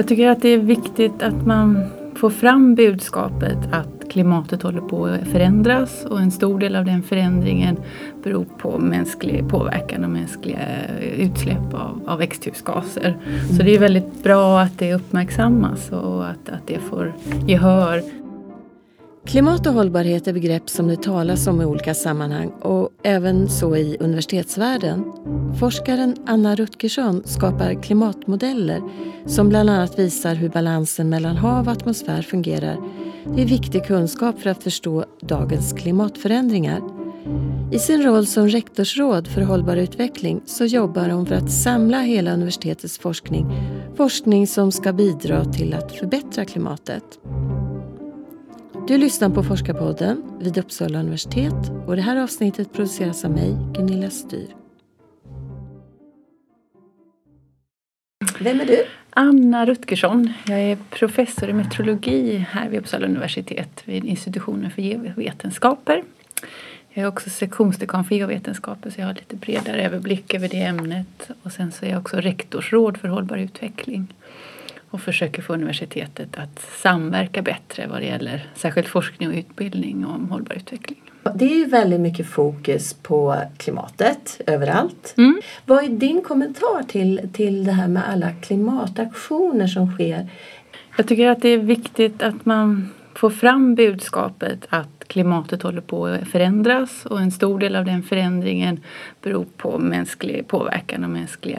Jag tycker att det är viktigt att man får fram budskapet att klimatet håller på att förändras och en stor del av den förändringen beror på mänsklig påverkan och mänskliga utsläpp av, av växthusgaser. Så det är väldigt bra att det uppmärksammas och att, att det får gehör. Klimat och hållbarhet är begrepp som det talas om i olika sammanhang och även så i universitetsvärlden. Forskaren Anna Rutgersson skapar klimatmodeller som bland annat visar hur balansen mellan hav och atmosfär fungerar. Det är viktig kunskap för att förstå dagens klimatförändringar. I sin roll som rektorsråd för hållbar utveckling så jobbar hon för att samla hela universitetets forskning. Forskning som ska bidra till att förbättra klimatet. Du lyssnar på Forskarpodden vid Uppsala universitet och det här avsnittet produceras av mig, Gunilla Styr. Vem är du? Anna Rutgersson. Jag är professor i meteorologi här vid Uppsala universitet vid institutionen för geovetenskaper. Jag är också sektionsdekan för geovetenskaper så jag har lite bredare överblick över det ämnet. Och sen så är jag också rektorsråd för hållbar utveckling och försöker få universitetet att samverka bättre vad det gäller särskilt forskning och utbildning om hållbar utveckling. Det är ju väldigt mycket fokus på klimatet överallt. Mm. Vad är din kommentar till, till det här med alla klimataktioner som sker? Jag tycker att det är viktigt att man får fram budskapet att klimatet håller på att förändras och en stor del av den förändringen beror på mänsklig påverkan och mänskliga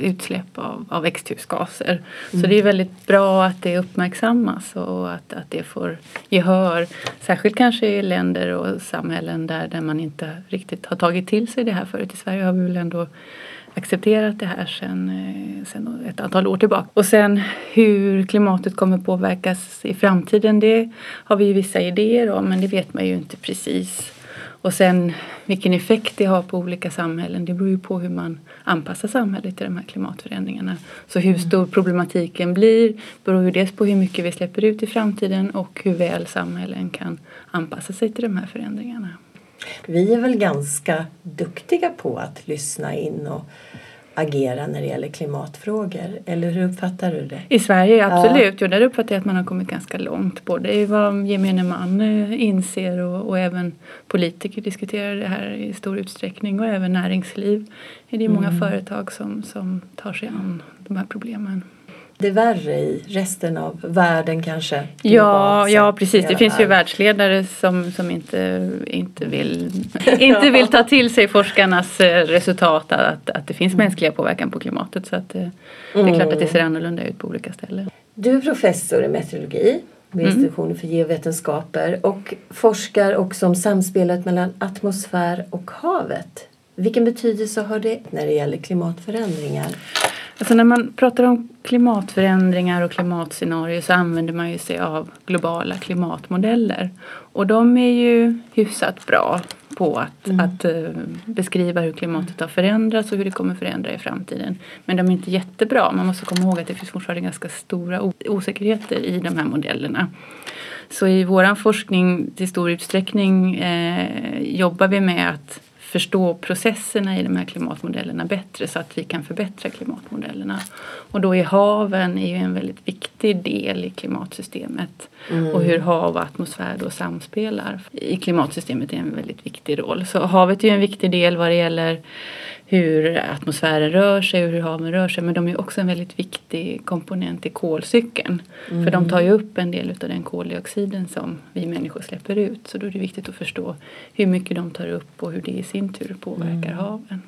utsläpp av, av växthusgaser. Mm. Så det är väldigt bra att det uppmärksammas och att, att det får gehör. Särskilt kanske i länder och samhällen där, där man inte riktigt har tagit till sig det här förut. I Sverige har vi väl ändå accepterat det här sedan, eh, sedan ett antal år tillbaka. Och sen hur klimatet kommer påverkas i framtiden det har vi ju vissa idéer om men det vet man ju inte precis. Och sen vilken effekt det har på olika samhällen det beror ju på hur man anpassar samhället till de här klimatförändringarna. Så hur stor problematiken blir beror ju dels på hur mycket vi släpper ut i framtiden och hur väl samhällen kan anpassa sig till de här förändringarna. Vi är väl ganska duktiga på att lyssna in och agera när det gäller klimatfrågor. Eller hur uppfattar du det? I Sverige, absolut. Ja. Jo, där uppfattar jag att man har kommit ganska långt. Både i vad gemene man eh, inser och, och, även politiker diskuterar det här i stor utsträckning och även näringsliv. Det är många mm. företag som, som tar sig an de här problemen det värre i resten av världen kanske? Ja, ja precis. Det finns ju världsledare som, som inte, inte, vill, inte vill ta till sig forskarnas eh, resultat att, att det finns mm. mänskliga påverkan på klimatet. Så att, eh, det är klart att det ser mm. annorlunda ut på olika ställen. Du är professor i meteorologi vid mm. institutionen för geovetenskaper och forskar också om samspelet mellan atmosfär och havet. Vilken betydelse har det när det gäller klimatförändringar? Alltså när man pratar om klimatförändringar och klimatscenarier så använder man ju sig av globala klimatmodeller. Och de är ju hyfsat bra på att, mm. att uh, beskriva hur klimatet har förändrats och hur det kommer förändra i framtiden. Men de är inte jättebra. Man måste komma ihåg att det finns fortfarande ganska stora osäkerheter i de här modellerna. Så i vår forskning till stor utsträckning eh, jobbar vi med att förstå processerna i de här klimatmodellerna bättre så att vi kan förbättra klimatmodellerna. Och då är haven är ju en väldigt viktig del i klimatsystemet. Mm. Och hur hav och atmosfär då samspelar i klimatsystemet är en väldigt viktig roll. Så havet är ju en viktig del vad det gäller hur atmosfären rör sig och hur haven rör sig. Men de är också en väldigt viktig komponent i kolcykeln. Mm. För de tar ju upp en del av den koldioxiden som vi människor släpper ut. Så då är det viktigt att förstå hur mycket de tar upp och hur det i sin tur påverkar mm. haven.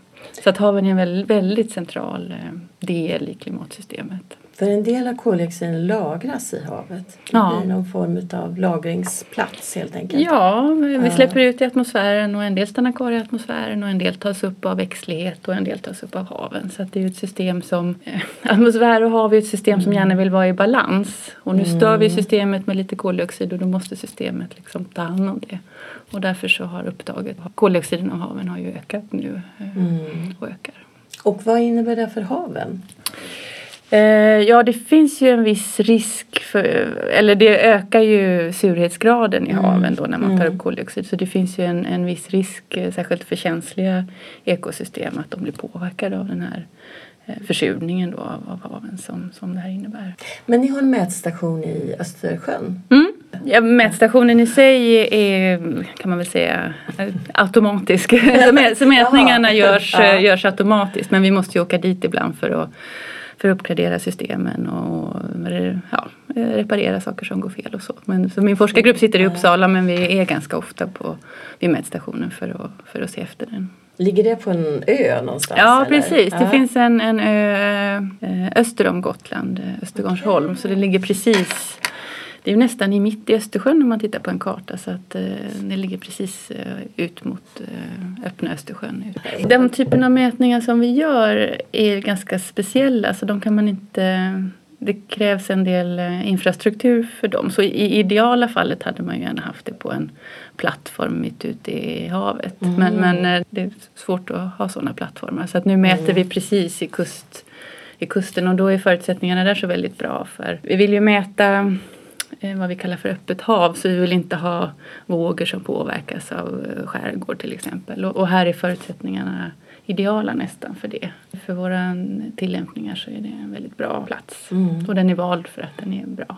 Så att haven är en väldigt, väldigt central eh, del i klimatsystemet. För en del av koldioxiden lagras i havet. Det ja. blir någon form av lagringsplats helt enkelt. Ja, vi släpper ut i atmosfären och en del stannar kvar i atmosfären och en del tas upp av växtlighet och en del tas upp av haven. Så det är ett system som, eh, atmosfär och hav är ett system som gärna vill vara i balans. Och nu mm. stör vi systemet med lite koldioxid och då måste systemet liksom ta hand om det. Och därför så har upptaget, koldioxiden av haven har ju ökat nu eh, mm. och ökar. Och vad innebär det för haven? Eh, ja, det finns ju en viss risk för, eller det ökar ju surhetsgraden i mm. haven då när man tar upp mm. koldioxid. Så det finns ju en, en viss risk, eh, särskilt för känsliga ekosystem, att de blir påverkade av den här eh, försurningen då av, av haven som, som det här innebär. Men ni har en mätstation i Östersjön? Mm. Ja, mätstationen i sig är kan man väl säga automatisk. så mätningarna görs, ja. görs automatiskt men vi måste ju åka dit ibland för att, för att uppgradera systemen och ja, reparera saker som går fel och så. Men, så min forskargrupp sitter i Uppsala men vi är ganska ofta på, vid mätstationen för att, för att se efter den. Ligger det på en ö någonstans? Ja eller? precis, det ja. finns en, en ö eh, öster om Gotland, Östergarnsholm, okay. så det ligger precis det är ju nästan i mitt i Östersjön om man tittar på en karta så att eh, det ligger precis eh, ut mot eh, öppna Östersjön. Den typen av mätningar som vi gör är ganska speciella så de kan man inte det krävs en del eh, infrastruktur för dem. Så i ideala fallet hade man ju gärna haft det på en plattform mitt ute i havet. Mm. Men, men eh, det är svårt att ha sådana plattformar. Så att nu mäter mm. vi precis i, kust, i kusten och då är förutsättningarna där så väldigt bra. För vi vill ju mäta vad vi kallar för öppet hav så vi vill inte ha vågor som påverkas av skärgård till exempel. Och, och här är förutsättningarna ideala nästan för det. För våra tillämpningar så är det en väldigt bra plats. Mm. Och den är vald för att den är bra.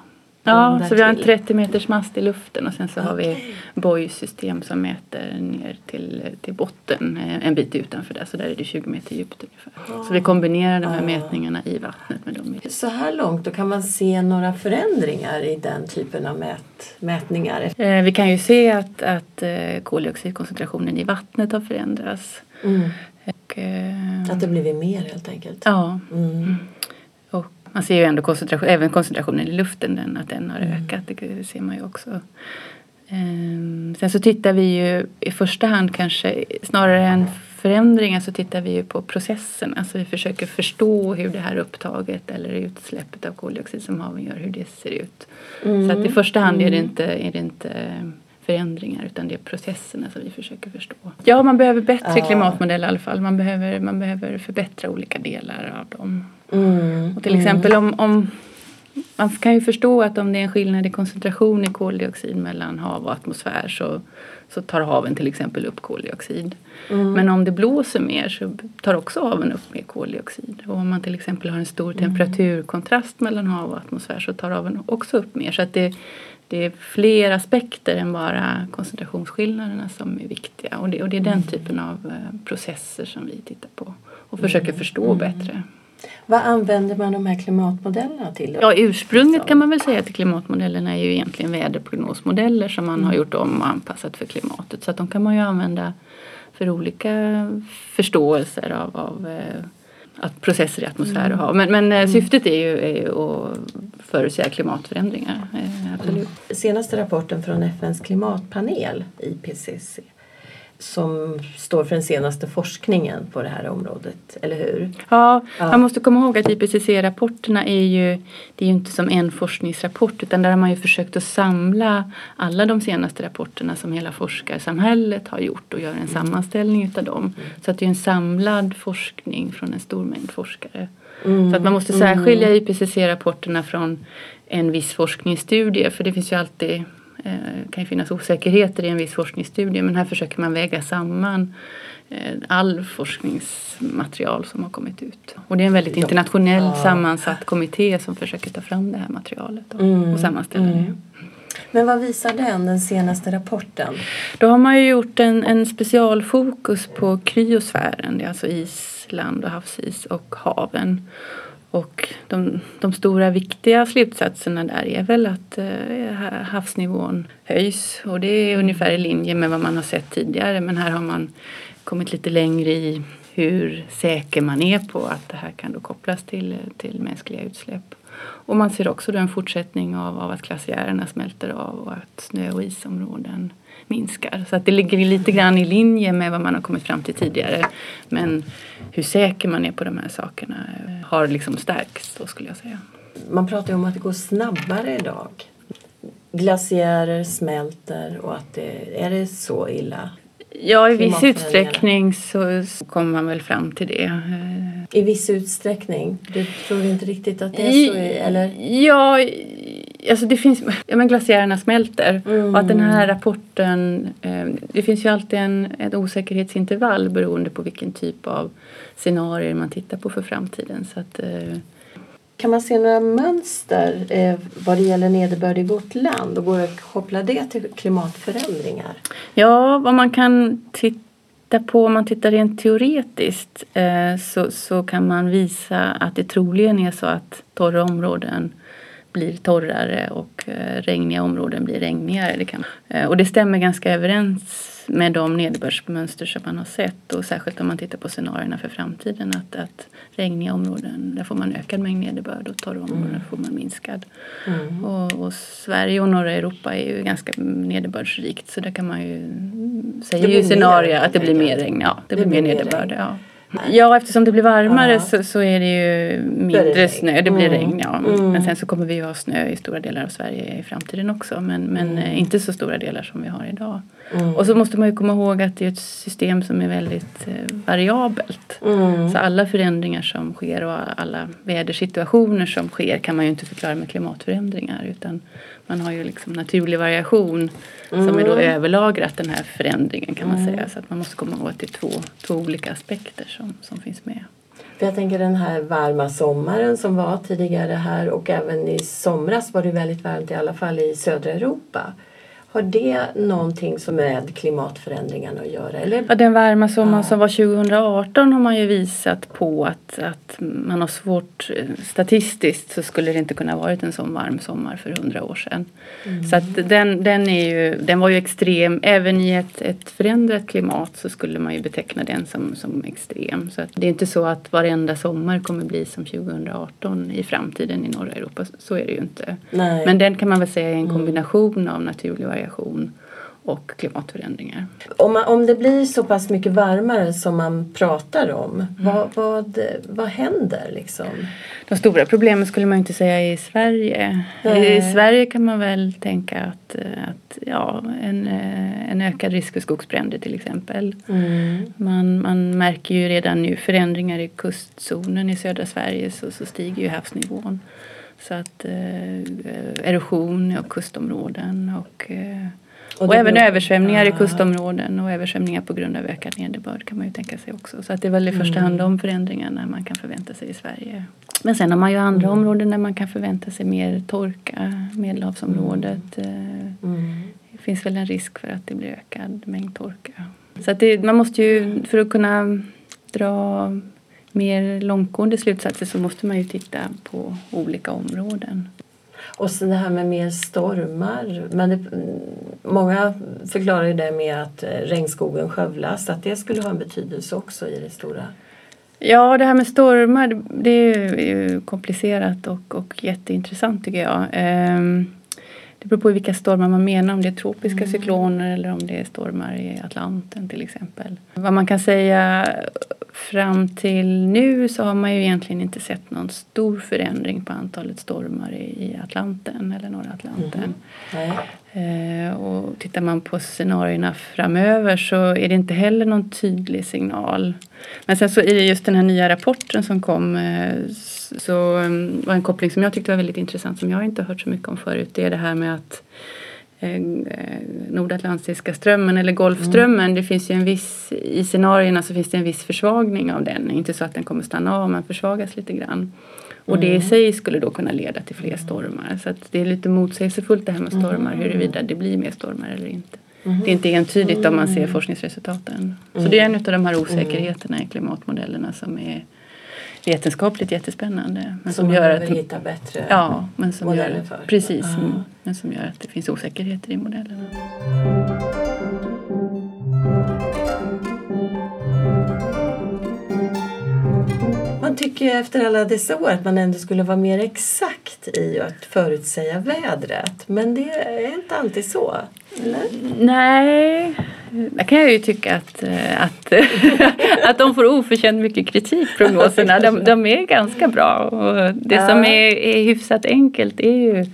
Ja, så vi har en 30 meters mast i luften och sen så okay. har vi bojsystem som mäter ner till, till botten eh, en bit utanför där. Så där är det 20 meter djupt ungefär. Oh. Så vi kombinerar de här oh. mätningarna i vattnet med dem. Så här långt, då kan man se några förändringar i den typen av mät, mätningar? Eh, vi kan ju se att, att eh, koldioxidkoncentrationen i vattnet har förändrats. Mm. Och, eh, att det blivit mer helt enkelt? Ja. Mm. Man ser ju ändå koncentration, även koncentrationen i luften, den, att den har mm. ökat. Det ser man ju också. Eh, sen så tittar vi ju i första hand kanske snarare än förändringar så tittar vi ju på processen. Alltså vi försöker förstå hur det här upptaget eller utsläppet av koldioxid som haven gör, hur det ser ut. Mm. Så att i första hand är det mm. inte, är det inte förändringar utan det är processerna som vi försöker förstå. Ja, man behöver bättre klimatmodeller i alla fall. Man behöver, man behöver förbättra olika delar av dem. Mm, och till mm. exempel om, om man kan ju förstå att om det är en skillnad i koncentration i koldioxid mellan hav och atmosfär så, så tar haven till exempel upp koldioxid. Mm. Men om det blåser mer så tar också haven upp mer koldioxid. Och om man till exempel har en stor mm. temperaturkontrast mellan hav och atmosfär så tar haven också upp mer. Så att det, det är fler aspekter än bara koncentrationsskillnaderna som är viktiga. Och det, och det är den mm. typen av eh, processer som vi tittar på och försöker mm. förstå mm. bättre. Vad använder man de här klimatmodellerna till? Ja, ursprunget kan man väl säga till klimatmodellerna är ju egentligen väderprognosmodeller som man har mm. gjort om och anpassat för klimatet. Så att de kan man ju använda för olika förståelser av, av eh, att processer i atmosfär och hav. Men, men eh, mm. syftet är ju, är ju att förutsäga klimatförändringar. Eh, absolut. Senaste rapporten från FNs klimatpanel IPCC som står för den senaste forskningen på det här området, eller hur? Ja, ja. man måste komma ihåg att IPCC-rapporterna är ju, det är ju inte som en forskningsrapport utan där har man ju försökt att samla alla de senaste rapporterna som hela forskarsamhället har gjort och göra en sammanställning utav dem. Mm. Så att det är en samlad forskning från en stor mängd forskare. Mm. Så att man måste särskilja mm. IPCC-rapporterna från en viss forskningsstudie för det finns ju alltid det eh, kan ju finnas osäkerheter i en viss forskningsstudie men här försöker man väga samman eh, all forskningsmaterial som har kommit ut. Och det är en väldigt internationell ja. sammansatt kommitté som försöker ta fram det här materialet och, mm. och sammanställa mm. det. Men vad visar den, den senaste rapporten? Då har man ju gjort en, en specialfokus på kryosfären, det är alltså island och havsis och haven. Och de, de, stora viktiga slutsatserna där är väl att eh, havsnivån höjs och det är ungefär i linje med vad man har sett tidigare men här har man kommit lite längre i hur säker man är på att det här kan då kopplas till, till mänskliga utsläpp. Och man ser också då en fortsättning av, av att glaciärerna smälter av och att snö och isområden minskar. Så att det ligger lite grann i linje med vad man har kommit fram till tidigare. Men hur säker man är på de här sakerna har liksom stärkts då skulle jag säga. Man pratar ju om att det går snabbare idag. Glaciärer smälter och att det, är det så illa? Ja, i viss utsträckning så kommer man väl fram till det. I viss utsträckning? Du tror inte riktigt att det är så? Eller? Ja, Alltså det finns, ja men glaciärerna smälter mm. och att den här rapporten, eh, det finns ju alltid en, ett osäkerhetsintervall beroende på vilken typ av scenarier man tittar på för framtiden. Så att, eh, kan man se några mönster eh, vad det gäller nederbörd i vårt land och går att koppla det till klimatförändringar? Ja, vad man kan titta på, om man tittar rent teoretiskt eh, så, så kan man visa att det troligen är så att torra områden blir torrare och eh, regniga områden blir regnigare. Det kan, eh, och det stämmer ganska överens med de nederbördsmönster som man har sett och särskilt om man tittar på scenarierna för framtiden att, att regniga områden där får man ökad mängd nederbörd och torra områden mm. får man minskad. Mm. Och, och, Sverige och norra Europa är ju ganska nederbördsrikt så där kan man ju säga ju scenarier att det blir mer regn, ja det, det blir mer nederbörd. Ja. Ja, eftersom det blir varmare ja. så, så, är det ju mindre det snö. Det blir mm. regn, ja. Mm. Men sen så kommer vi ju ha snö i stora delar av Sverige i framtiden också. Men, men mm. Eh, inte så stora delar som vi har idag. Mm. Och så måste man ju komma ihåg att det är ett system som är väldigt eh, variabelt. Mm. Så alla förändringar som sker och alla vädersituationer som sker kan man ju inte förklara med klimatförändringar. Utan man har ju liksom naturlig variation mm. som är då mm. överlagrat den här förändringen kan man mm. säga. Så att man måste komma det är två, två olika aspekter som, som finns med. jag tänker den här varma sommaren som var tidigare här och även i somras var det väldigt varmt i alla fall i södra Europa. Har det någonting som med klimatförändringarna att göra? Eller? Ja, den varma sommaren ja. som var 2018 har man ju visat på att, att man har svårt statistiskt så skulle det inte kunna varit en sån varm sommar för hundra år sedan. Mm. Så att den, den, är ju, den var ju extrem. Även i ett, ett förändrat klimat så skulle man ju beteckna den som, som extrem. Så att det är inte så att varenda sommar kommer bli som 2018 i framtiden i norra Europa. Så är det ju inte. Nej. Men den kan man väl säga är en mm. kombination mm. av naturlig variation och klimatförändringar. Om, man, om det blir så pass mycket varmare som man pratar om, mm. vad, vad, vad händer liksom? De stora problemen skulle man inte säga i Sverige. Nej. I Sverige kan man väl tänka att, att ja, en, en ökad risk för skogsbränder till exempel. Mm. Man, man märker ju redan nu förändringar i kustzonen i södra Sverige så, så stiger ju havsnivån. Så att eh, erosion och kustområden och, eh, och, och även översvämningar ja. i kustområden och översvämningar på grund av ökad nederbörd kan man ju tänka sig också. Så att det är väl i första hand mm. de förändringarna man kan förvänta sig i Sverige. Men sen har man ju andra mm. områden där man kan förvänta sig mer torka, Medelhavsområdet. Mm. Mm. Det finns väl en risk för att det blir ökad mängd torka. Så att det, man måste ju, för att kunna dra mer långtgående slutsatser så måste man ju titta på olika områden. Och så det här med mer stormar. Men det, många förklarar ju det med att eh, regnskogen skövlas, att det skulle ha en betydelse också i det stora. Ja, det här med stormar det är ju komplicerat och, och jätteintressant tycker jag. Ehm, det beror på vilka stormar man menar, om det är tropiska mm. cykloner eller om det är stormar i Atlanten till exempel. Vad man kan säga fram till nu så har man ju egentligen inte sett någon stor förändring på antalet stormar i, Atlanten eller norra Atlanten. Mm. Eh, och tittar man på scenarierna framöver så är det inte heller någon tydlig signal. Men sen så i just den här nya rapporten som kom eh, så um, var en koppling som jag tyckte var väldigt intressant som jag inte hört så mycket om förut. Det är det här med att eh, Nordatlantiska strömmen eller Golfströmmen. Mm. Det finns ju en viss, I scenarierna så finns det en viss försvagning av den. Inte så att den kommer stanna av men försvagas lite grann. Och det i mm. sig skulle då kunna leda till fler stormar. Så det är lite motsägelsefullt det här med stormar mm. huruvida det blir mer stormar eller inte. Mm. Det är inte entydigt om man ser forskningsresultaten. Så det är en av de här osäkerheterna i klimatmodellerna som är vetenskapligt jättespännande. Men som, som gör att hitta bättre ja, men som gör, för. Precis, uh men som gör att det finns osäkerheter i modellerna. Tycker efter alla dessa år att man ändå skulle vara mer exakt i att förutsäga vädret. Men det är inte alltid så. Eller? Nej, där kan jag ju tycka att, eh, att, att de får oförtjänt mycket kritik, prognoserna. De, de är ganska bra. Och det ja. som är, är hyfsat enkelt är ju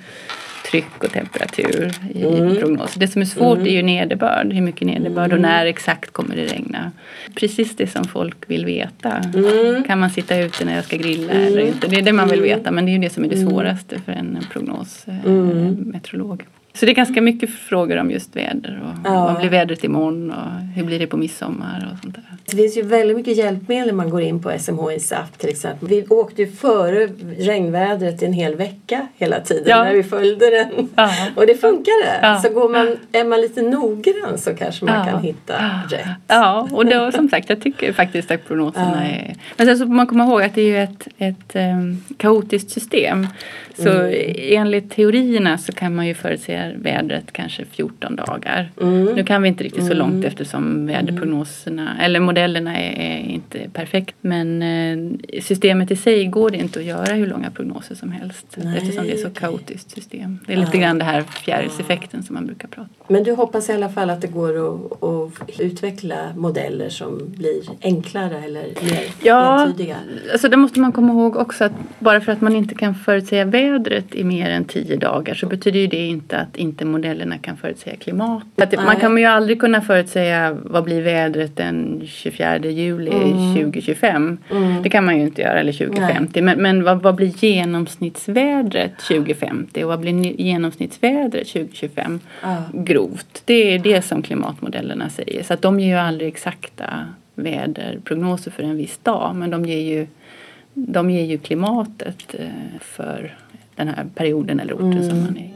tryck och temperatur i mm. prognoser. Det som är svårt mm. är ju nederbörd, hur mycket nederbörd och mm. när exakt kommer det regna. Precis det som folk vill veta. Mm. Kan man sitta ute när jag ska grilla eller mm. inte? Det är det man vill veta men det är ju det som är det svåraste för en prognosmeteorolog. Så det är ganska mycket frågor om just väder och ja. vad blir vädret imorgon och hur blir det på midsommar och sånt där. Det finns ju väldigt mycket hjälpmedel när man går in på SMHIs app till exempel. Vi åkte ju före regnvädret en hel vecka hela tiden ja. när vi följde den. Ja. Och det funkade. Ja. Så går man, är man lite noggrann så kanske man kan hitta rätt. Ja, och då som sagt jag tycker faktiskt att prognoserna är... Men sen så får man komma ihåg att det är ju ett, ett um, kaotiskt system. Så mm. enligt teorierna så kan man ju förutse vädret kanske 14 dagar. Mm. Nu kan vi inte riktigt så långt mm. eftersom väderprognoserna eller modellerna är, är inte perfekt. Men eh, systemet i sig går det inte att göra hur långa prognoser som helst Nej, eftersom det är så kaotiskt system. Det är lite ja. grann det här fjärilseffekten som man brukar prata om. Men du hoppas i alla fall att det går att, att utveckla modeller som blir enklare eller mer ja, entydiga? Ja, alltså det måste man komma ihåg också att bara för att man inte kan förutsäga vädret i mer än tio dagar så betyder ju det inte att inte modellerna kan förutsäga klimat. man kan ju aldrig kunna förutsäga vad blir vädret den 24 juli mm. 2025. Mm. Det kan man ju inte göra, eller 2050. Men, men vad, vad, blir genomsnittsvädret 2050 och vad blir genomsnittsvädret 2025? Mm. Grovt. Det är det som klimatmodellerna säger. Så att de ger ju aldrig exakta väderprognoser för en viss dag men de ger ju, de ger ju klimatet eh, för den här perioden eller orten mm. som man är i.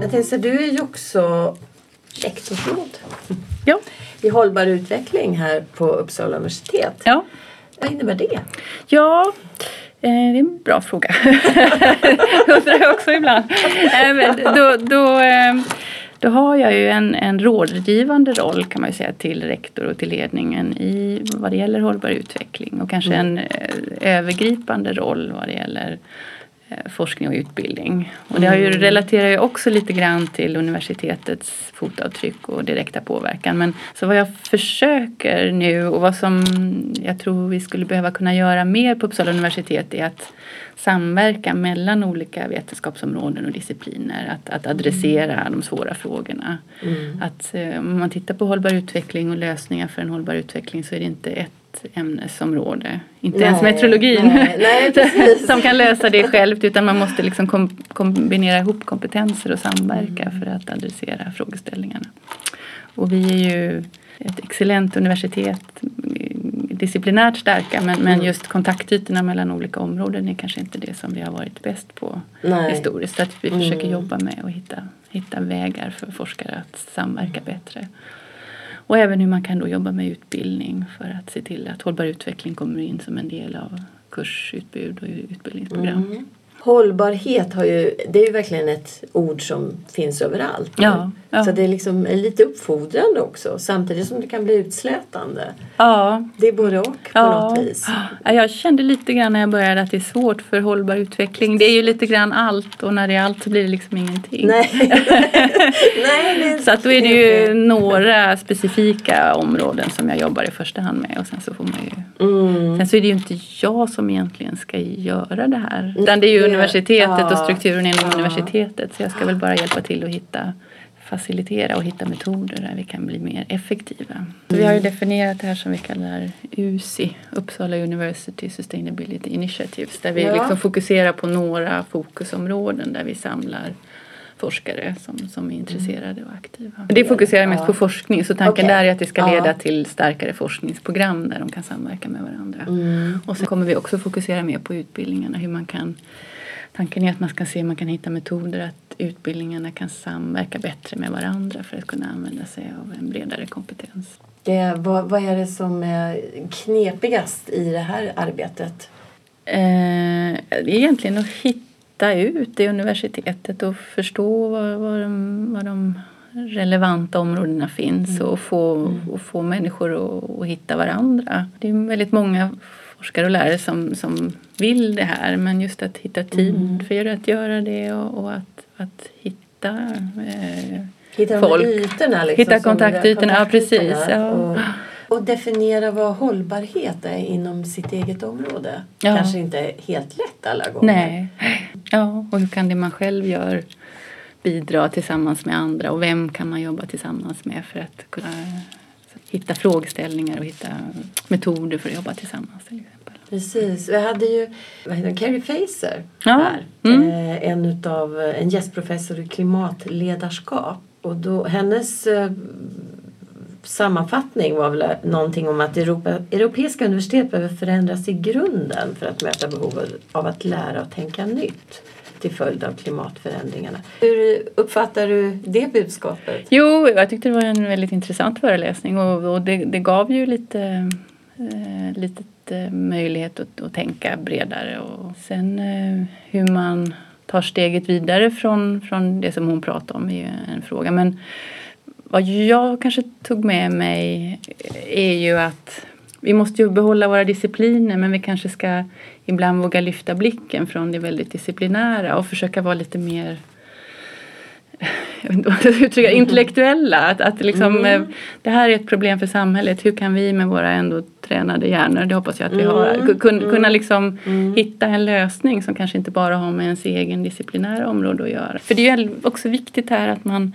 Jag tänkte, du är ju också lektorsråd ja. i hållbar utveckling här på Uppsala universitet. Ja. Vad innebär det? Ja, eh, det är en bra fråga. det undrar jag också ibland. Eh, då, då, då har jag ju en, en rådgivande roll kan man ju säga till rektor och till ledningen i vad det gäller hållbar utveckling och kanske mm. en övergripande roll vad det gäller Eh, forskning och utbildning. Och det har ju, mm. relaterar ju också lite grann till universitetets fotavtryck och direkta påverkan. Men så vad jag försöker nu och vad som jag tror vi skulle behöva kunna göra mer på Uppsala universitet är att samverka mellan olika vetenskapsområden och discipliner. Att, att adressera mm. de svåra frågorna. Mm. Att eh, om man tittar på hållbar utveckling och lösningar för en hållbar utveckling så är det inte ett ämnesområde. Inte nej, ens meteorologin nej, nej, som kan lösa det självt utan man måste liksom kom, kombinera ihop kompetenser och samverka mm. för att adressera frågeställningarna. Och vi är ju ett excellent universitet, disciplinärt starka men, men mm. just kontaktytorna mellan olika områden är kanske inte det som vi har varit bäst på historiskt. Så att vi försöker mm. jobba med att hitta, hitta vägar för forskare att samverka bättre. Och även hur man kan då jobba med utbildning för att se till att hållbar utveckling kommer in som en del av kursutbud och utbildningsprogram. Mm. Hållbarhet har ju, det är ju verkligen ett ord som finns överallt. Ja, ja. Så det är liksom lite uppfordrande också samtidigt som det kan bli utslätande. Ja. Det är både och på ja. något vis. Ja, jag kände lite grann när jag började att det är svårt för hållbar utveckling. Det är ju lite grann allt och när det är allt så blir det liksom ingenting. Nej. Nej, så att då är det ju några specifika områden som jag jobbar i första hand med och sen så får man ju mm. Sen så är det ju inte jag som egentligen ska göra det här. Utan det är ju universitetet och strukturen inom universitetet så jag ska väl bara hjälpa till att hitta facilitera och hitta metoder där vi kan bli mer effektiva. Mm. Vi har ju definierat det här som vi kallar USI, Uppsala University Sustainability Initiatives, där vi ja. liksom fokuserar på några fokusområden där vi samlar forskare som, som är intresserade och aktiva. Det fokuserar mest ja. på forskning så tanken okay. där är att det ska leda ja. till starkare forskningsprogram där de kan samverka med varandra. Mm. Och sen kommer vi också fokusera mer på utbildningarna, hur man kan Tanken är att man ska se om man kan hitta metoder att utbildningarna kan samverka bättre med varandra för att kunna använda sig av en bredare kompetens. Det, vad, vad är det som är knepigast i det här arbetet? Eh, egentligen att hitta ut i universitetet och förstå var, var, de, var de relevanta områdena finns mm. och, få, mm. och få människor att, att hitta varandra. Det är väldigt många forskare och lärare som, som vill det här men just att hitta tid mm. för att göra det och, och att, att hitta eh, hitta folk. Ytorna liksom, hitta kontaktytorna, ja precis. Ja. Och, Och definiera vad hållbarhet är inom sitt eget område. Ja. Kanske inte är helt lätt alla gånger. Nej. Ja, och hur kan det man själv gör bidra tillsammans med andra och vem kan man jobba tillsammans med för att kunna hitta frågeställningar och hitta metoder för att jobba tillsammans till exempel. Precis. Vi hade ju vad heter Carrie Facer ja. här. Mm. Eh, en, utav, en gästprofessor i klimatledarskap. Och då, hennes eh, sammanfattning var väl någonting om att Europa, europeiska universitet behöver förändras i grunden för att möta behovet av att lära och tänka nytt till följd av klimatförändringarna. Hur uppfattar du det budskapet? Jo, jag tyckte det var en väldigt intressant föreläsning och, och det, det, gav ju lite, eh, lite eh, möjlighet att, att, tänka bredare och sen eh, hur man tar steget vidare från, från det som hon pratade om är ju en fråga. Men vad jag kanske tog med mig är ju att vi måste ju behålla våra discipliner men vi kanske ska ibland våga lyfta blicken från det väldigt disciplinära och försöka vara lite mer uttrycka, intellektuella. Att, att liksom, mm. Eh, det här är ett problem för samhället. Hur kan vi med våra ändå tränade hjärnor, det hoppas jag att vi har, mm. kunna, mm. liksom mm. hitta en lösning som kanske inte bara har med ens egen disciplinära område att göra. För det är ju också viktigt här att man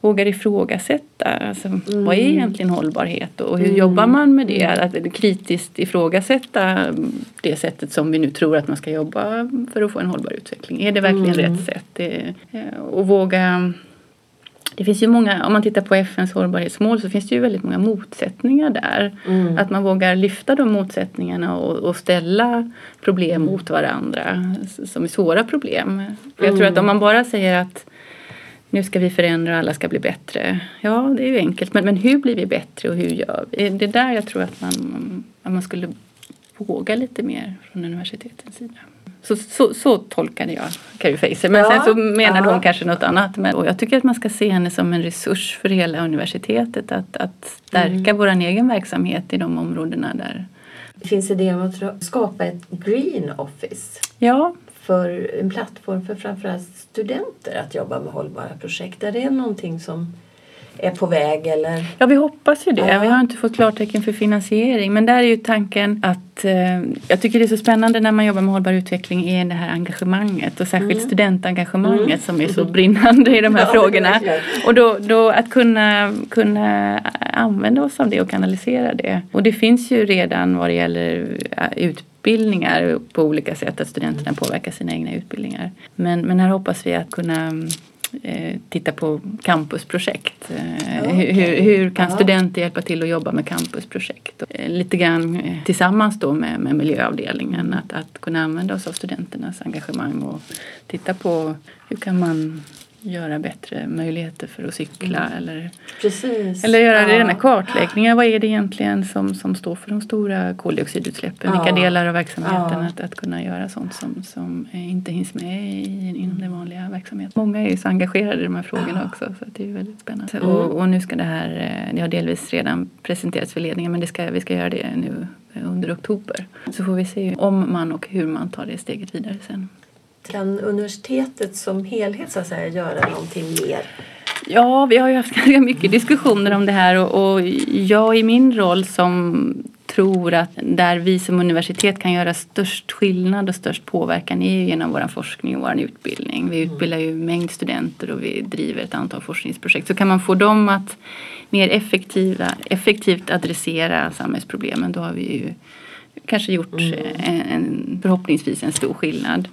vågar ifrågasätta. Alltså, mm. Vad är egentligen hållbarhet och hur mm. jobbar man med det? Att kritiskt ifrågasätta det sättet som vi nu tror att man ska jobba för att få en hållbar utveckling. Är det verkligen rätt sätt? Det, och våga det finns ju många, om man tittar på FNs hållbarhetsmål så finns det ju väldigt många motsättningar där. Mm. Att man vågar lyfta de motsättningarna och, och ställa problem mot varandra som är svåra problem. För jag tror att om man bara säger att nu ska vi förändra och alla ska bli bättre. Ja, det är ju enkelt. Men, men hur blir vi bättre och hur gör vi? Det är där jag tror att man, att man skulle våga lite mer från universitetens sida. Så, så, så tolkade jag Carrie Facer. Men ja, sen så menade ja. hon kanske något annat. Men, och jag tycker att man ska se henne som en resurs för hela universitetet. Att, att stärka mm. vår egen verksamhet i de områdena där. Finns idén om att skapa ett green office? Ja, för en plattform för framförallt studenter att jobba med hållbara projekt? Är det någonting som är på väg eller? Ja, vi hoppas ju det. Ja. Vi har inte fått klartecken för finansiering. Men där är ju tanken att eh, jag tycker det är så spännande när man jobbar med hållbar utveckling är det här engagemanget och särskilt mm. studentengagemanget mm. som är så brinnande i de här ja, frågorna. Och då, då att kunna, kunna använda oss av det och kanalisera det. Och det finns ju redan vad det gäller utbildning utbildningar på olika sätt, att studenterna påverkar sina egna utbildningar. Men, men här hoppas vi att kunna eh, titta på campusprojekt. Eh, okay. hur, hur, kan studenter hjälpa till att jobba med campusprojekt? Eh, lite grann eh, tillsammans då med, med miljöavdelningen, att, att kunna använda oss av studenternas engagemang och titta på hur kan man göra bättre möjligheter för att cykla mm. eller, Precis. eller göra ja. rena kartläggningar. Vad är det egentligen som, som står för de stora koldioxidutsläppen? Ja. Vilka delar av verksamheten? Ja. Att, att kunna göra sånt som, som inte hinns med i, inom den vanliga verksamheten. Många är ju så engagerade i de här frågorna också så det är väldigt spännande. Mm. Och, och, nu ska det här, eh, det har delvis redan presenterats för ledningen men det ska, vi ska göra det nu under oktober. Så får vi se om man och hur man tar det steget vidare sen. Kan universitetet som helhet så att säga, göra någonting mer? Ja, vi har ju haft ganska mycket diskussioner om det här och, och jag i min roll som tror att där vi som universitet kan göra störst skillnad och störst påverkan är genom vår forskning och vår utbildning. Vi utbildar ju en mängd studenter och vi driver ett antal forskningsprojekt. Så kan man få dem att mer effektiva, effektivt adressera samhällsproblemen då har vi ju kanske gjort mm. en, en, förhoppningsvis en stor skillnad.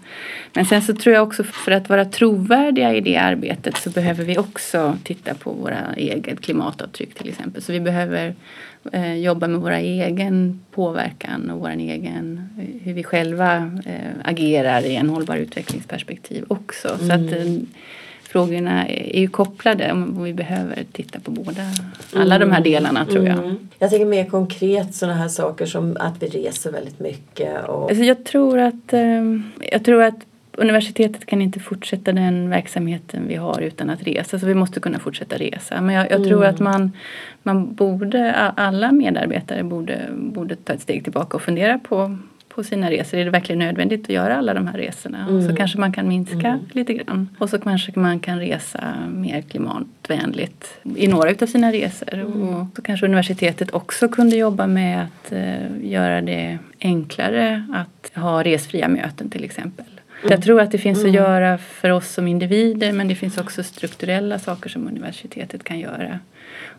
Men sen så tror jag också för att vara trovärdiga i det arbetet så behöver vi också titta på våra eget klimatavtryck till exempel. Så vi behöver eh, jobba med våra egen påverkan och vår egen, hur vi själva eh, agerar i en hållbar utvecklingsperspektiv också. Så att, mm. eh, frågorna är ju kopplade och vi behöver titta på båda, alla mm. de här delarna tror jag. Mm. Jag tänker mer konkret sådana här saker som att vi reser väldigt mycket. Och... Alltså jag, tror att, ehm, jag tror att universitetet kan inte fortsätta den verksamheten vi har utan att resa. Så vi måste kunna fortsätta resa. Men jag, jag tror mm. att man, man borde, alla medarbetare borde, borde ta ett steg tillbaka och fundera på på sina resor. Är det verkligen nödvändigt att göra alla de här resorna? Mm. Så kanske man kan minska mm. lite grann. Och så kanske man kan resa mer klimatvänligt i några av sina resor. Mm. Och så kanske universitetet också kunde jobba med att uh, göra det enklare att ha resfria möten till exempel. Mm. Jag tror att det finns att mm. göra för oss som individer men det finns också strukturella saker som universitetet kan göra.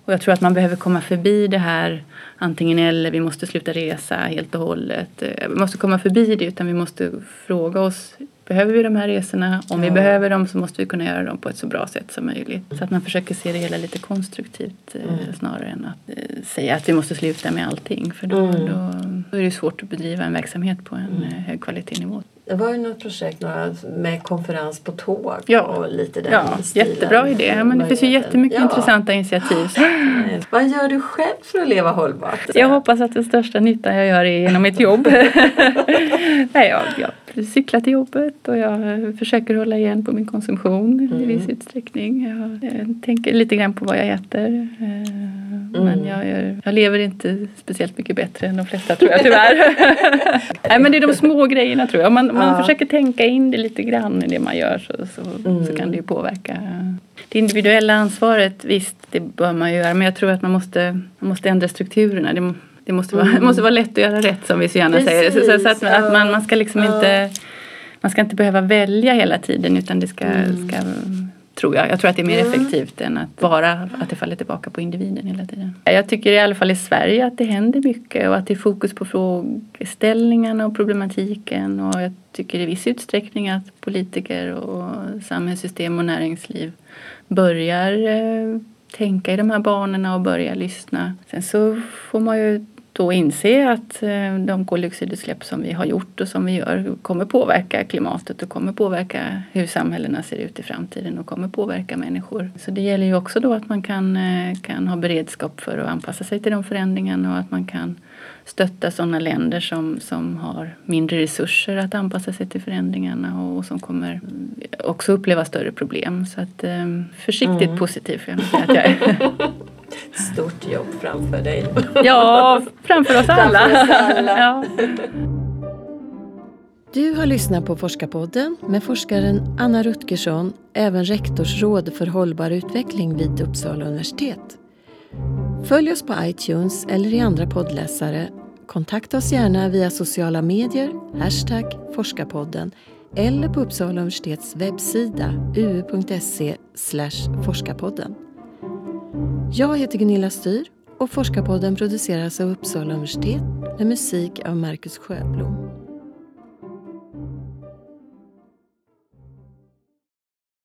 Och jag tror att man behöver komma förbi det här antingen eller, vi måste sluta resa helt och hållet. Eh, vi måste komma förbi det utan vi måste fråga oss Behöver vi de här resorna? Om vi behöver dem så måste vi kunna göra dem på ett så bra sätt som möjligt. Så att man försöker se det hela lite konstruktivt eh, mm. snarare än att eh, säga att vi måste sluta med allting. För då, mm. då, då, är det svårt att bedriva en verksamhet på en mm. Hög kvalitetsnivå. Det var ju något projekt med konferens på tåg ja. och lite den Ja, stilen. jättebra idé. Ja, men det finns ju jättemycket ja. intressanta initiativ. Vad gör du själv för att leva hållbart? Jag hoppas att den största nyttan jag gör är genom mitt jobb. Nej, jag, jag cyklar till jobbet och jag försöker hålla igen på min konsumtion mm. i viss utsträckning. Jag, jag, tänker lite grann på vad jag äter. Eh, mm. Men jag, jag, lever inte speciellt mycket bättre än de flesta tror jag tyvärr. Nej men det är de små grejerna tror jag. Man, man ja. försöker tänka in det lite grann i det man gör så, så, mm. så kan det ju påverka. Det individuella ansvaret, visst det bör man ju göra men jag tror att man måste, man måste ändra strukturerna. Det, det måste vara, mm. måste vara lätt att göra rätt som vi så gärna Precis, säger. Så, så, att, ja. att, man, man ska liksom ja. inte man ska inte behöva välja hela tiden utan det ska, mm. ska tror jag. Jag tror att det är mer mm. effektivt än att bara att det faller tillbaka på individen hela tiden. Jag tycker i alla fall i Sverige att det händer mycket och att det är fokus på frågeställningarna och problematiken och jag tycker i viss utsträckning att politiker och samhällssystem och näringsliv börjar eh, tänka i de här banorna och börjar lyssna. Sen så får man ju då inse att eh, de koldioxidutsläpp som vi har gjort och som vi gör kommer påverka klimatet och kommer påverka hur samhällena ser ut i framtiden och kommer påverka människor. Så det gäller ju också då att man kan, eh, kan ha beredskap för att anpassa sig till de förändringarna och att man kan stötta sådana länder som, som har mindre resurser att anpassa sig till förändringarna och som kommer också uppleva större problem. Så att, eh, försiktigt mm. positiv får jag säga att jag är. Stort jobb framför dig. Ja, framför oss alla. Framför oss alla. ja. Du har lyssnat på Forskarpodden med forskaren Anna Rutgersson, även rektorsråd för hållbar utveckling vid Uppsala universitet. Följ oss på iTunes eller i andra poddläsare. Kontakta oss gärna via sociala medier, hashtag forskarpodden eller på Uppsala universitets webbsida uu.se forskarpodden. Jag heter Gunilla Styr och Forskarpodden produceras av Uppsala universitet med musik av Marcus Sjöblom.